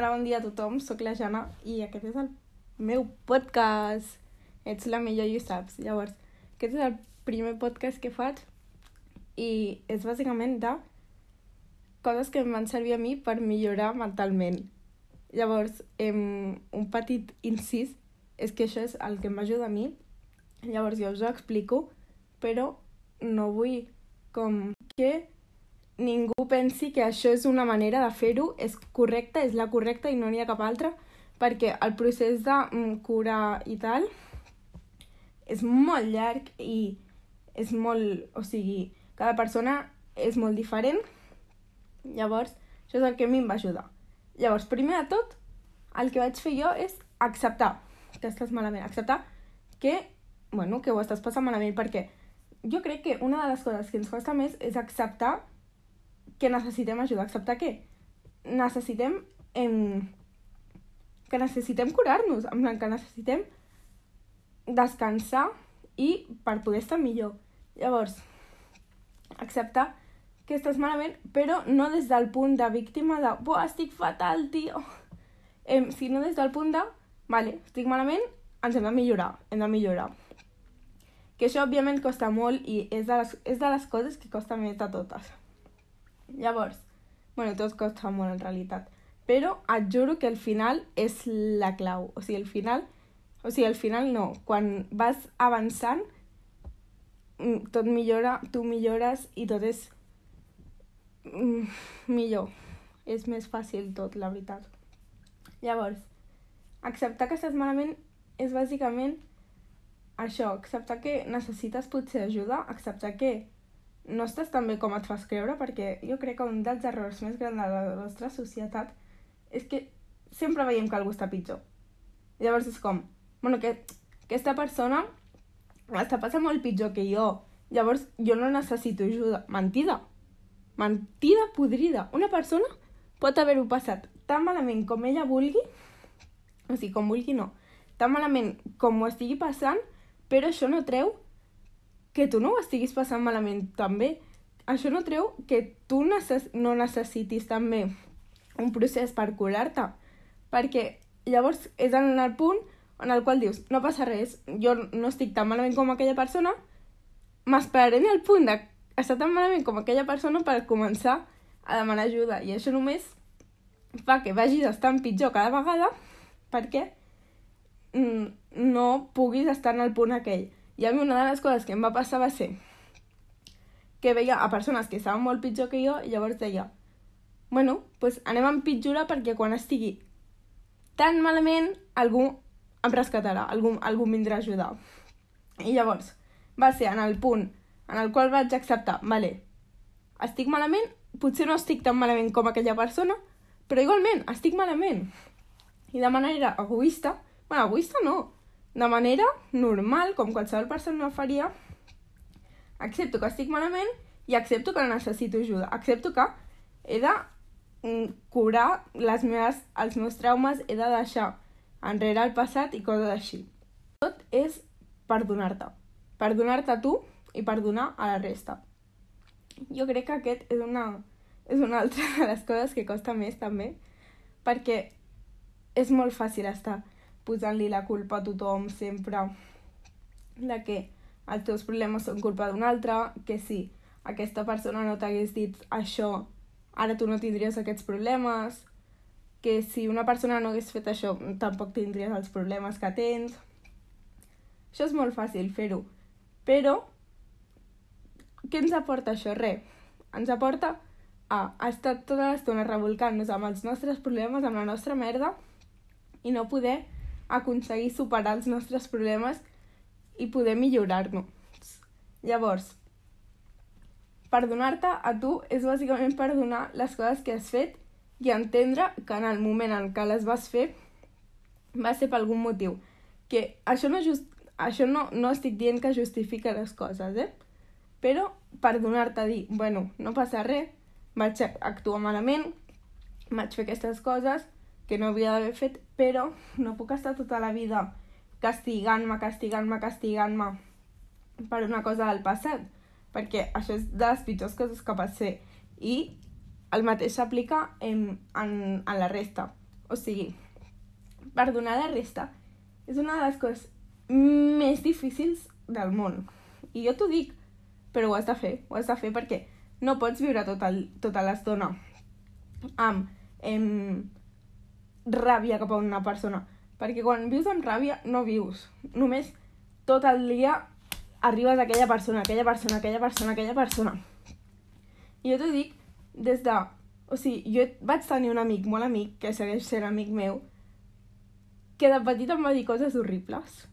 Hola, bon dia a tothom, sóc la Jana i aquest és el meu podcast. Ets la millor i ho saps. Llavors, aquest és el primer podcast que faig i és bàsicament de coses que em van servir a mi per millorar mentalment. Llavors, em, un petit incís és que això és el que m'ajuda a mi. Llavors jo us ho explico, però no vull com que ningú pensi que això és una manera de fer-ho, és correcta, és la correcta i no n'hi ha cap altra, perquè el procés de mm, curar i tal és molt llarg i és molt... O sigui, cada persona és molt diferent. Llavors, això és el que a mi em va ajudar. Llavors, primer de tot, el que vaig fer jo és acceptar que estàs malament. Acceptar que, bueno, que ho estàs passant malament, perquè jo crec que una de les coses que ens costa més és acceptar que necessitem ajuda. Acceptar que necessitem... Em, que necessitem curar-nos, en plan, que necessitem descansar i per poder estar millor. Llavors, acceptar que estàs malament, però no des del punt de víctima de «Buah, estic fatal, tio!» eh, sinó des del punt de «Vale, estic malament, ens hem de millorar, hem de millorar». Que això, òbviament, costa molt i és de les, és de les coses que costa més de totes. Llavors, bueno, tot costa molt en realitat, però et juro que al final és la clau. O sigui, al final, o sigui, al final no, quan vas avançant, mm, tot millora, tu millores i tot és mm, millor. És més fàcil tot, la veritat. Llavors, acceptar que estàs malament és bàsicament això, acceptar que necessites potser ajuda, acceptar que no estàs tan bé com et fas creure, perquè jo crec que un dels errors més grans de la nostra societat és que sempre veiem que algú està pitjor. Llavors és com, bueno, que aquesta persona està passant molt pitjor que jo, llavors jo no necessito ajuda. Mentida. Mentida podrida. Una persona pot haver-ho passat tan malament com ella vulgui, o sigui, com vulgui no, tan malament com ho estigui passant, però això no treu que tu no ho estiguis passant malament també. Això no treu que tu necess no necessitis també un procés per curar-te. Perquè llavors és en el punt en el qual dius, no passa res, jo no estic tan malament com aquella persona, m'esperaré en el punt d'estar tan malament com aquella persona per començar a demanar ajuda. I això només fa que vagis estant pitjor cada vegada perquè mm, no puguis estar en el punt aquell. I a mi una de les coses que em va passar va ser que veia a persones que estaven molt pitjor que jo i llavors deia bueno, pues anem a empitjorar perquè quan estigui tan malament algú em rescatarà, algú, algú em vindrà a ajudar. I llavors va ser en el punt en el qual vaig acceptar, vale, estic malament, potser no estic tan malament com aquella persona, però igualment estic malament. I de manera egoista, bueno, egoista no, de manera normal, com qualsevol persona faria, accepto que estic malament i accepto que necessito ajuda. Accepto que he de mm, curar les meves, els meus traumes, he de deixar enrere el passat i coses així. Tot és perdonar-te. Perdonar-te tu i perdonar a la resta. Jo crec que aquest és una, és una altra de les coses que costa més també, perquè és molt fàcil estar posant-li la culpa a tothom sempre de que els teus problemes són culpa d'un altre, que si aquesta persona no t'hagués dit això, ara tu no tindries aquests problemes, que si una persona no hagués fet això, tampoc tindries els problemes que tens. Això és molt fàcil fer-ho, però què ens aporta això? Res. Ens aporta a estar tota l'estona revolcant-nos amb els nostres problemes, amb la nostra merda, i no poder aconseguir superar els nostres problemes i poder millorar-nos. Llavors, perdonar-te a tu és bàsicament perdonar les coses que has fet i entendre que en el moment en què les vas fer va ser per algun motiu. Que això no, just, això no, no estic dient que justifica les coses, eh? Però perdonar-te, dir, bueno, no passa res, vaig actuar malament, vaig fer aquestes coses, que no havia d'haver fet, però no puc estar tota la vida castigant-me, castigant-me, castigant-me per una cosa del passat, perquè això és de les pitjors coses que pot ser. I el mateix s'aplica en, en, en la resta. O sigui, perdonar la resta és una de les coses més difícils del món. I jo t'ho dic, però ho has de fer, ho has de fer perquè no pots viure tot tota l'estona amb em, ràbia cap a una persona. Perquè quan vius amb ràbia no vius. Només tot el dia arribes a aquella persona, aquella persona, aquella persona, aquella persona. I jo t'ho dic des de... O sigui, jo vaig tenir un amic, molt amic, que segueix sent amic meu, que de petit em va dir coses horribles.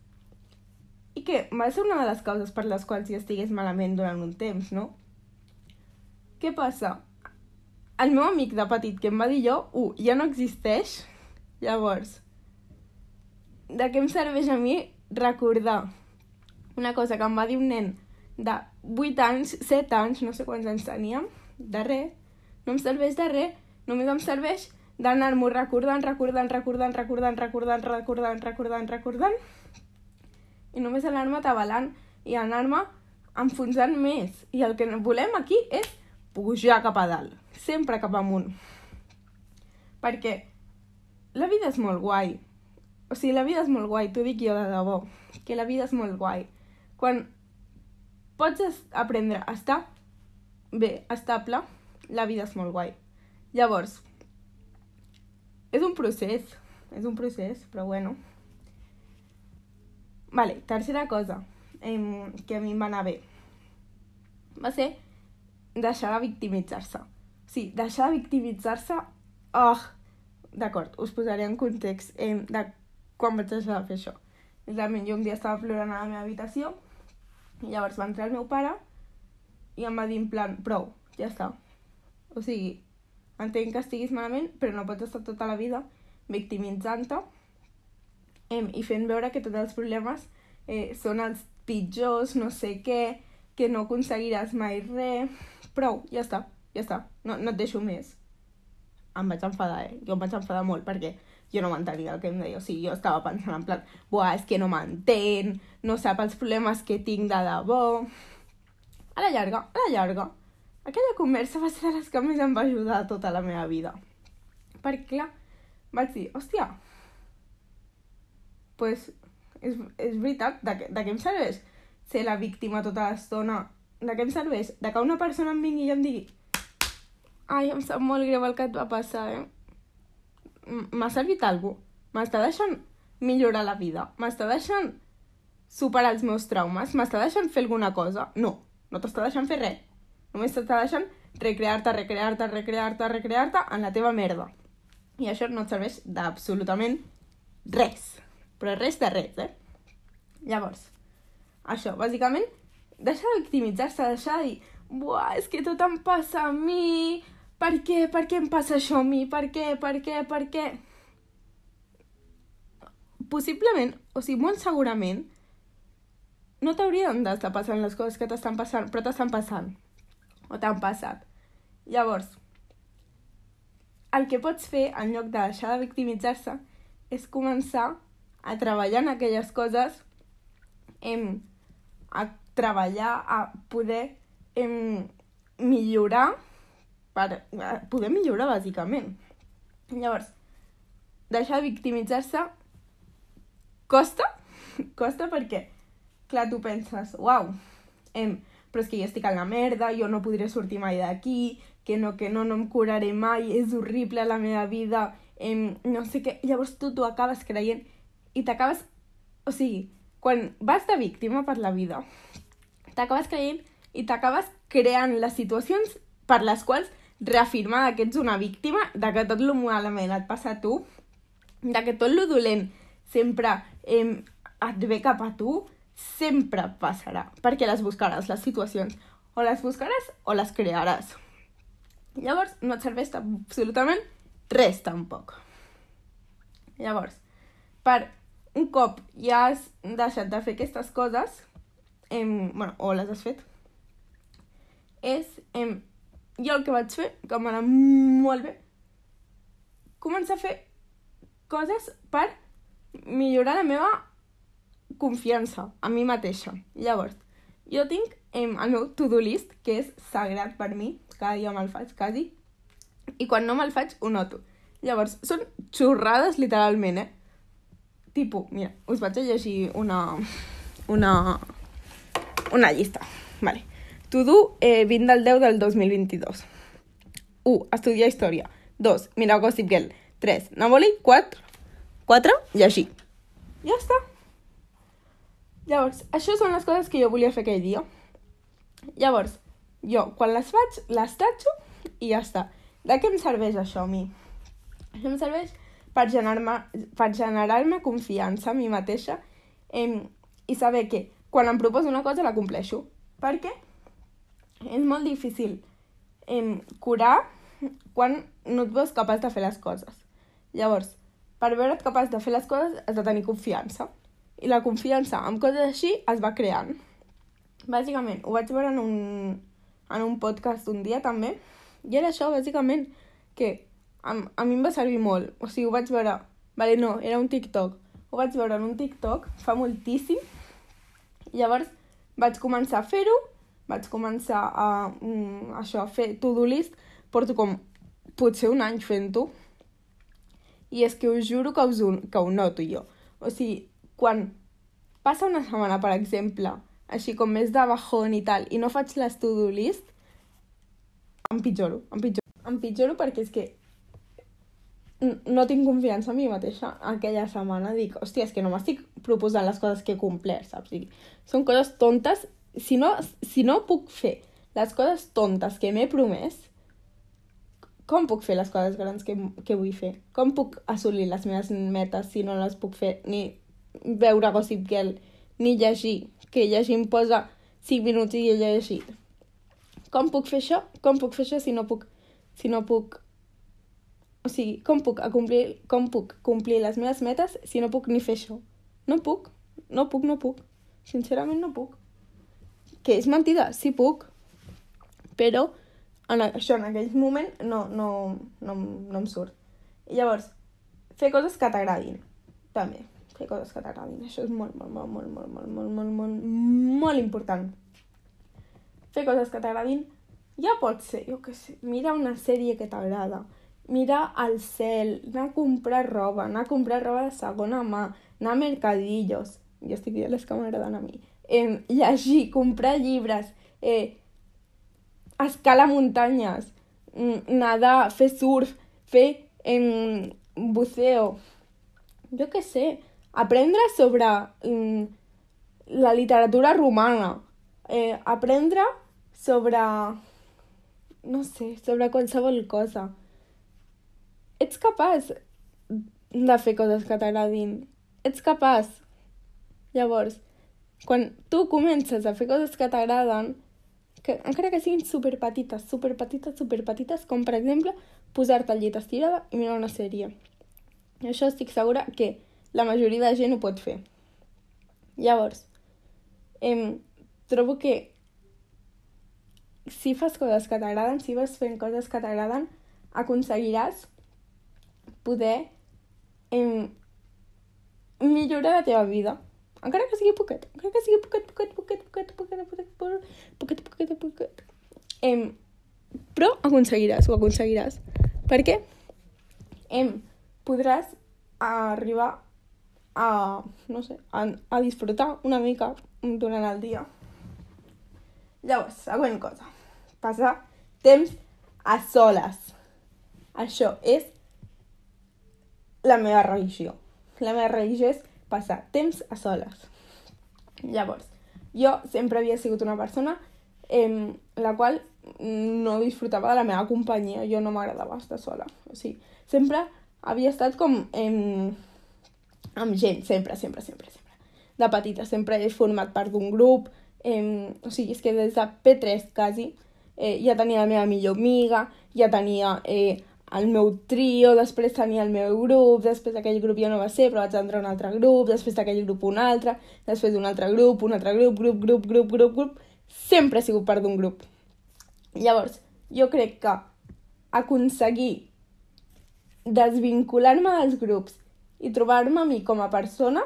I que va ser una de les causes per les quals jo estigués malament durant un temps, no? Què passa? El meu amic de petit que em va dir jo, uh, ja no existeix. Llavors, de què em serveix a mi recordar una cosa que em va dir un nen de 8 anys, 7 anys, no sé quants anys teníem, de res, no em serveix de res, només em serveix d'anar-m'ho recordant, recordant, recordant, recordant, recordant, recordant, recordant, recordant, i només anar-me atabalant i anar-me enfonsant més. I el que volem aquí és pujar cap a dalt, sempre cap amunt. Perquè la vida és molt guai. O sigui, la vida és molt guai, t'ho dic jo de debò, que la vida és molt guai. Quan pots aprendre a estar bé, estable, la vida és molt guai. Llavors, és un procés, és un procés, però bueno. Vale, tercera cosa eh, que a mi em va anar bé va ser deixar de victimitzar-se. Sí, deixar de victimitzar-se... Oh, D'acord, us posaré en context eh, de quan vaig deixar de fer això. Literalment, jo un dia estava plorant a la meva habitació i llavors va entrar el meu pare i em va dir en plan, prou, ja està. O sigui, entenc que estiguis malament, però no pots estar tota la vida victimitzant-te eh, i fent veure que tots els problemes eh, són els pitjors, no sé què, que no aconseguiràs mai res. Prou, ja està, ja està, no, no et deixo més. Em vaig enfadar, eh? Jo em vaig enfadar molt perquè jo no m'entenia el que em deia. O sigui, jo estava pensant en plan, buah, és que no m'entén, no sap els problemes que tinc de debò. A la llarga, a la llarga, aquella conversa va ser de les que més em va ajudar tota la meva vida. Perquè, clar, vaig dir, hòstia, pues, és, és veritat, de, de què em serveix ser la víctima tota l'estona? De què em serveix? De que una persona em vingui i em digui ai, em sap molt greu el que et va passar, eh? M'ha servit alguna M'està deixant millorar la vida? M'està deixant superar els meus traumes? M'està deixant fer alguna cosa? No, no t'està deixant fer res. Només t'està deixant recrear-te, recrear-te, recrear-te, recrear-te en la teva merda. I això no et serveix d'absolutament res. Però res de res, eh? Llavors, això, bàsicament, deixar de victimitzar-se, deixar de dir Buah, és que tot em passa a mi, per què, per què em passa això a mi, per què, per què, per què? Possiblement, o sigui, molt segurament, no t'haurien d'estar passant les coses que t'estan passant, però t'estan passant. O t'han passat. Llavors, el que pots fer, en lloc de deixar de victimitzar-se, és començar a treballar en aquelles coses, em, a treballar, a poder em, millorar, per poder millorar, bàsicament. Llavors, deixar de victimitzar-se costa, costa perquè, clar, tu penses, uau, em, però és que jo estic a la merda, jo no podré sortir mai d'aquí, que no, que no, no em curaré mai, és horrible la meva vida, em, no sé què... Llavors tu t'ho acabes creient i t'acabes... O sigui, quan vas de víctima per la vida, t'acabes creient i t'acabes creant les situacions per les quals reafirmar que ets una víctima, de que tot el malament et passa a tu, de que tot el dolent sempre eh, et ve cap a tu, sempre passarà, perquè les buscaràs, les situacions. O les buscaràs o les crearàs. Llavors, no et serveix absolutament res tampoc. Llavors, per un cop ja has deixat de fer aquestes coses, eh, bueno, o les has fet, és, eh, jo el que vaig fer, que m'ha molt bé, començar a fer coses per millorar la meva confiança a mi mateixa. Llavors, jo tinc eh, el meu to-do list, que és sagrat per mi, cada dia me'l faig quasi, i quan no me'l faig ho noto. Llavors, són xorrades literalment, eh? Tipo, mira, us vaig a llegir una... una... una llista. Vale. To do eh, 20 del 10 del 2022. 1. Estudiar història. 2. Mirar Gossip Girl. 3. Navoli. 4. 4. Llegir. Ja està. Llavors, això són les coses que jo volia fer aquell dia. Llavors, jo, quan les faig, les tatxo i ja està. De què em serveix això a mi? Això em serveix per generar-me per generar confiança a mi mateixa eh, i saber que quan em proposo una cosa la compleixo. Perquè és molt difícil eh, curar quan no et veus capaç de fer les coses. Llavors, per veure't capaç de fer les coses has de tenir confiança. I la confiança amb coses així es va creant. Bàsicament, ho vaig veure en un, en un podcast un dia també, i era això, bàsicament, que a, a mi em va servir molt. O sigui, ho vaig veure... Vale, no, era un TikTok. Ho vaig veure en un TikTok fa moltíssim. Llavors vaig començar a fer-ho, vaig començar a, mm, això, a fer to-do list. Porto com potser un any fent-ho. I és que us juro que, us, que ho noto jo. O sigui, quan passa una setmana, per exemple, així com més de bajón i tal, i no faig les to-do list, em pitjoro, em pitjoro. Em pitjoro perquè és que no tinc confiança en mi mateixa aquella setmana. Dic, hòstia, és que no m'estic proposant les coses que he complert, saps? Dic, són coses tontes. Si no, si no puc fer les coses tontes que m'he promès, com puc fer les coses grans que, que vull fer? Com puc assolir les meves metes si no les puc fer ni veure Gossip Girl, ni llegir, que llegir em posa 5 minuts i he llegit. Com puc fer això? Com puc fer això si no puc, si no puc o sigui, com puc, acomplir, com puc complir les meves metes si no puc ni fer això? No puc, no puc, no puc. Sincerament no puc. Que és mentida, sí puc. Però en això en aquell moment no, no, no, no em surt. I llavors, fer coses que t'agradin. També, fer coses que t'agradin. Això és molt, molt, molt, molt, molt, molt, molt, molt, molt, molt important. Fer coses que t'agradin ja pot ser, jo què sé, mira una sèrie que t'agrada, mirar al cel, anar a comprar roba, anar a comprar roba de segona mà, anar a mercadillos, jo estic dient les que m'agraden a mi, eh, llegir, comprar llibres, eh, escalar muntanyes, nadar, fer surf, fer eh, buceo, jo què sé, aprendre sobre eh, la literatura romana, eh, aprendre sobre, no sé, sobre qualsevol cosa ets capaç de fer coses que t'agradin. Ets capaç. Llavors, quan tu comences a fer coses que t'agraden, que encara que siguin superpetites, superpetites, superpetites, com per exemple posar-te al llit estirada i mirar una sèrie. I això estic segura que la majoria de gent ho pot fer. Llavors, em, trobo que si fas coses que t'agraden, si vas fent coses que t'agraden, aconseguiràs poder eh, millorar la teva vida. Encara que sigui poquet, encara que sigui poquet, poquet, poquet, poquet, poquet, poquet, poquet, poquet, poquet. Eh, però aconseguiràs, ho aconseguiràs. Perquè eh, podràs arribar a, no sé, a, a disfrutar una mica durant el dia. Llavors, següent cosa. Passar temps a soles. Això és la meva religió. La meva religió és passar temps a soles. Llavors, jo sempre havia sigut una persona eh, la qual no disfrutava de la meva companyia, jo no m'agradava estar sola. O sigui, sempre havia estat com eh, amb gent, sempre, sempre, sempre, sempre. De petita sempre he format part d'un grup, eh, o sigui, és que des de P3 quasi eh, ja tenia la meva millor amiga, ja tenia eh, el meu trio, després tenia el meu grup, després d'aquell grup ja no va ser, però vaig entrar a un altre grup, després d'aquell grup un altre, després d'un altre grup, un altre grup, grup, grup, grup, grup, grup... Sempre he sigut part d'un grup. Llavors, jo crec que aconseguir desvincular-me dels grups i trobar-me a mi com a persona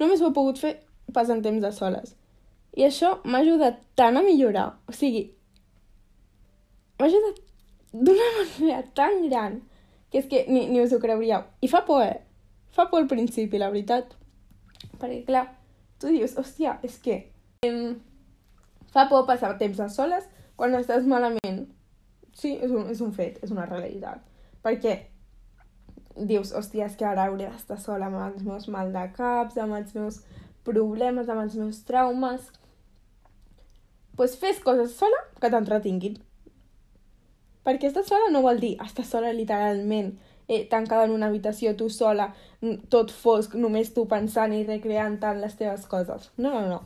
només ho he pogut fer passant temps de soles. I això m'ha ajudat tant a millorar. O sigui, m'ha ajudat d'una manera tan gran que és que ni, ni us ho creuríeu. I fa por, eh? Fa por al principi, la veritat. Perquè, clar, tu dius, hòstia, és que em, fa por passar temps a soles quan estàs malament. Sí, és un, és un fet, és una realitat. Perquè dius, hòstia, és que ara hauré d'estar sola amb els meus mal de caps, amb els meus problemes, amb els meus traumes... pues fes coses sola que t'entretinguin. Perquè estar sola no vol dir estar sola literalment, eh, tancada en una habitació tu sola, tot fosc, només tu pensant i recreant tant les teves coses. No, no, no.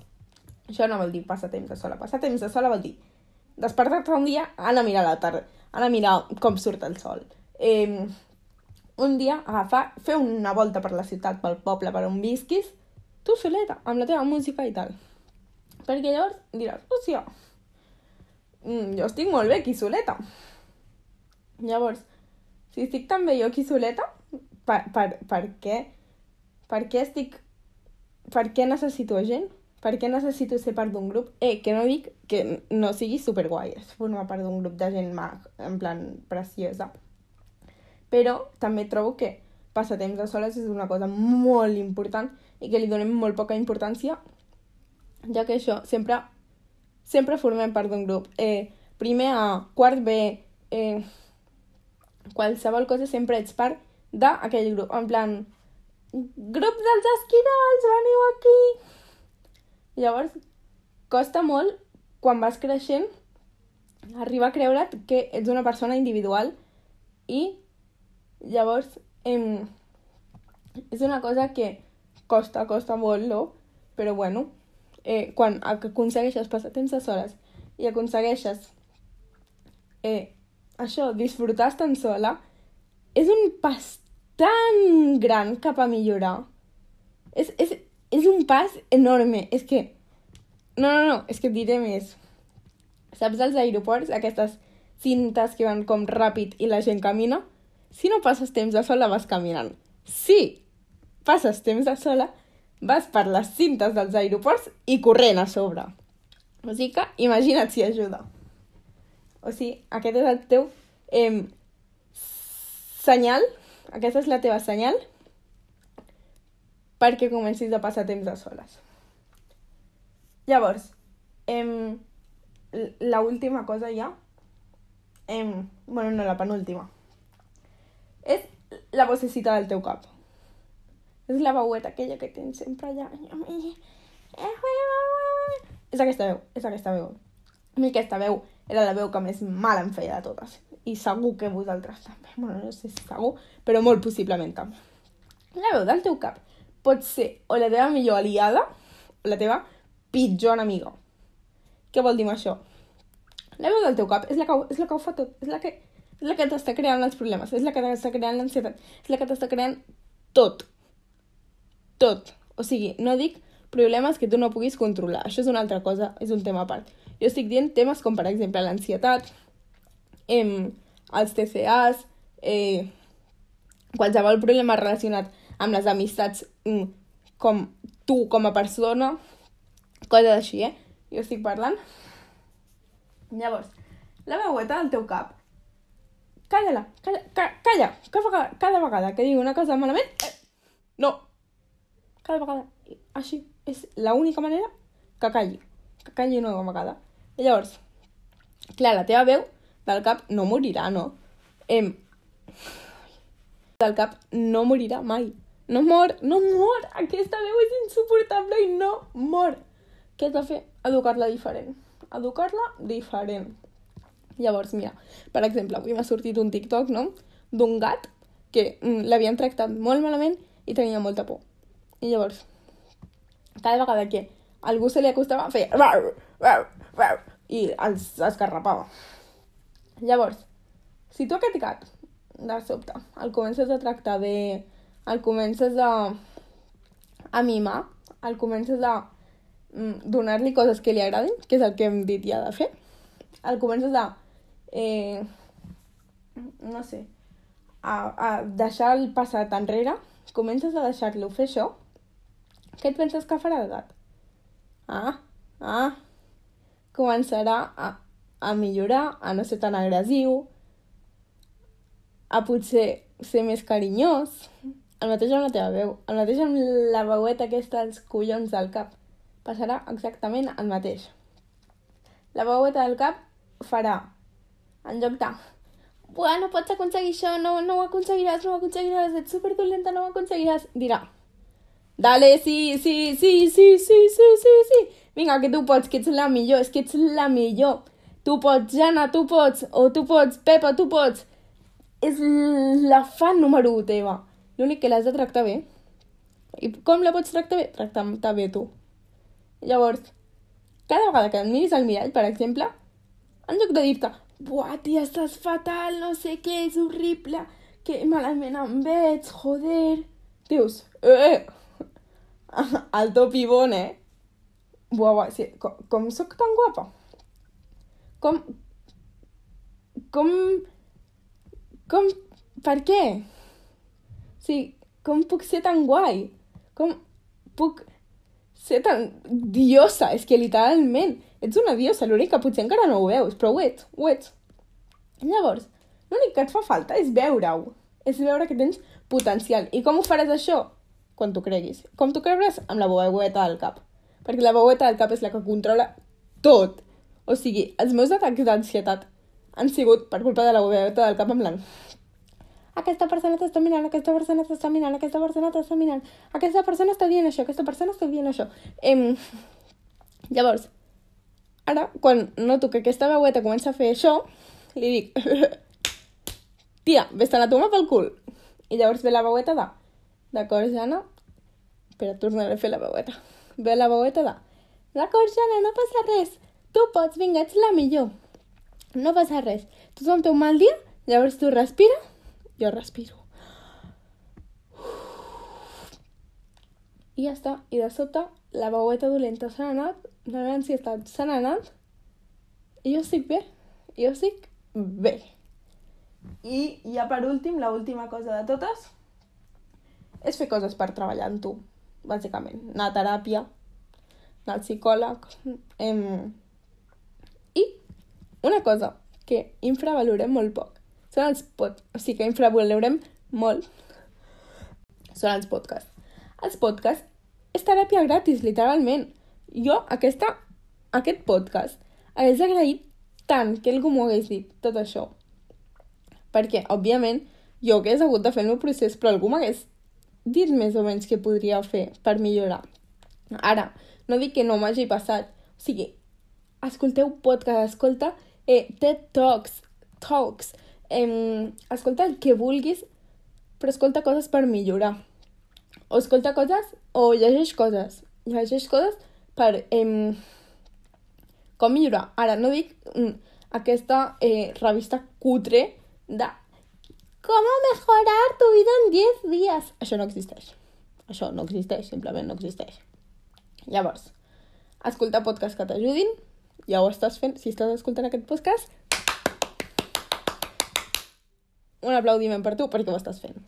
Això no vol dir passar temps de sola. Passar temps de sola vol dir despertar-te un dia, anar a mirar la tarda, anar a mirar com surt el sol. Eh, un dia agafar, fer una volta per la ciutat, pel poble, per on visquis, tu soleta, amb la teva música i tal. Perquè llavors diràs, hòstia, mm, jo estic molt bé aquí soleta. Llavors, si estic tan bé jo aquí soleta, per, per, per què? Per què estic... Per què necessito gent? Per què necessito ser part d'un grup? Eh, que no dic que no sigui superguai formar part d'un grup de gent mag, en plan preciosa. Però també trobo que passar temps a soles és una cosa molt important i que li donem molt poca importància, ja que això sempre, sempre formem part d'un grup. Eh, primer A, quart B, eh, qualsevol cosa sempre ets part d'aquell grup. En plan, grup dels esquirols, veniu aquí! Llavors, costa molt, quan vas creixent, arribar a creure't que ets una persona individual i llavors em, és una cosa que costa, costa molt, no? Però bueno, eh, quan aconsegueixes passar temps a soles i aconsegueixes eh, això, disfrutar estant sola, és un pas tan gran cap a millorar. És, és, és un pas enorme. És que... No, no, no, és que et diré més. Saps als aeroports, aquestes cintes que van com ràpid i la gent camina? Si no passes temps a sola, vas caminant. Si passes temps a sola, vas per les cintes dels aeroports i corrent a sobre. O sigui que imagina't si ajuda. O sigui, aquest és el teu eh, senyal, aquesta és la teva senyal perquè comencis a passar temps a soles. Llavors, eh, la última cosa ja, eh, bueno, no, la penúltima, és la vocecita del teu cap. És la veueta aquella que tens sempre allà. És aquesta veu, és aquesta veu. A mi aquesta veu era la veu que més mal em feia de totes. I segur que vosaltres també. Bueno, no sé si segur, però molt possiblement també. La veu del teu cap pot ser o la teva millor aliada o la teva pitjor enemiga. Què vol dir això? La veu del teu cap és la que, és la que ho fa tot. És la que, és la que t'està creant els problemes. És la que t'està creant l'ansietat. És la que t'està creant tot. Tot. O sigui, no dic problemes que tu no puguis controlar. Això és una altra cosa, és un tema a part. Jo estic dient temes com, per exemple, l'ansietat, eh, els TCAs, eh, qualsevol problema relacionat amb les amistats mm, com tu com a persona, coses així, eh? Jo estic parlant. Llavors, la veueta del teu cap, calla-la, calla, calla, calla, cada vegada, cada vegada que digui una cosa malament, eh, no, cada vegada, així, és l'única manera que calli, que calli una vegada. Llavors, clar, la teva veu del cap no morirà, no? Em... Del cap no morirà mai. No mor, no mor! Aquesta veu és insuportable i no mor! Què has de fer? Educar-la diferent. Educar-la diferent. Llavors, mira, per exemple, avui m'ha sortit un TikTok, no?, d'un gat que mm, l'havien tractat molt malament i tenia molta por. I llavors, cada vegada que algú se li acostava, feia i els escarrapava. Llavors, si tu aquest gat, de sobte, el comences a tractar bé, el comences a, a mimar, el comences a mm, donar-li coses que li agradin, que és el que hem dit ja de fer, el comences a, eh, no sé, a, a deixar el passat enrere, comences a deixar-lo fer això, què et penses que farà el gat? Ah, ah, començarà a, a millorar, a no ser tan agressiu, a potser ser més carinyós, el mateix amb la teva veu, el mateix amb la veueta aquesta als collons del cap. Passarà exactament el mateix. La veueta del cap farà, en lloc de Buah, no pots aconseguir això, no, no ho aconseguiràs, no ho aconseguiràs, ets superdolenta, no ho aconseguiràs. Dirà, dale, sí, sí, sí, sí, sí, sí, sí, sí. Vinga, que tu pots, que ets la millor, és que ets la millor. Tu pots, Jana, tu pots, o tu pots, Pepa, tu pots. És la fan número 1 teva. L'únic que l'has de tractar bé. I com la pots tractar bé? Tractar-te bé tu. Llavors, cada vegada que et miris al mirall, per exemple, en lloc de dir-te Buah, tia, estàs fatal, no sé què, és horrible, que malament em veig, joder. Dius, eh, alto pibón, eh? Buah, sí, com, com sóc tan guapa? Com... Com... Com... Per què? Sí, com puc ser tan guai? Com puc ser tan diosa? És que literalment ets una diosa, l'únic que potser encara no ho veus, però ho ets, ho ets. Llavors, l'únic que et fa falta és veure-ho, és veure que tens potencial. I com ho faràs això? Quan t'ho creguis. Com t'ho creuràs? Amb la veueta del cap. Perquè la veueta del cap és la que controla tot. O sigui, els meus atacs d'ansietat han sigut per culpa de la veueta del cap en blanc. Aquesta persona t'està mirant, aquesta persona t'està mirant, aquesta persona t'està mirant, aquesta persona està dient això, aquesta persona està dient això. Em... Llavors, Ara, quan noto que aquesta veueta comença a fer això, li dic, tia, vés-te'n a tomar pel cul. I llavors ve la veueta de, d'acord, Jana? Espera, tornaré a fer la veueta. Bella va uită La Corjana, no păsa res. Tu pots, vinga, ets la millor. No passa res. Tu somte un mal dia, llavors a ver respira. jo respiro. I ja està. I de sobte, la veueta dolenta s'ha anat, la si ansietat s'ha anat, i jo estic bé. Jo estic bé. I ja per últim, l'última cosa de totes, és fer coses per treballar en tu bàsicament. Anar a teràpia, anar al psicòleg. Em... I una cosa que infravalorem molt poc són els pod... O sigui, que infravalorem molt són els podcasts. Els podcasts és teràpia gratis, literalment. Jo, aquesta, aquest podcast, hagués agraït tant que algú m'ho hagués dit, tot això. Perquè, òbviament, jo hagués hagut de fer el meu procés, però algú m'hagués dit més o menys què podria fer per millorar. Ara, no dic que no m'hagi passat. O sigui, escolteu podcast, escolta eh, TED Talks, Talks, eh, escolta el que vulguis, però escolta coses per millorar. O escolta coses o llegeix coses. Llegeix coses per eh, com millorar. Ara, no dic mm, aquesta eh, revista cutre de com mejorar tu vida en 10 dies. Això no existeix. Això no existeix, simplement no existeix. Llavors, escolta podcasts que t'ajudin, ja ho estàs fent. Si estàs escoltant aquest podcast, un aplaudiment per tu perquè ho estàs fent.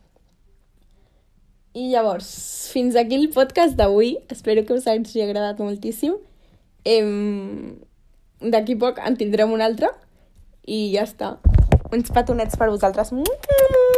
I llavors, fins aquí el podcast d'avui. Espero que us hagi agradat moltíssim. Em... D'aquí poc en tindrem un altre i ja està. Uns petonets per vosaltres. Mm -hmm.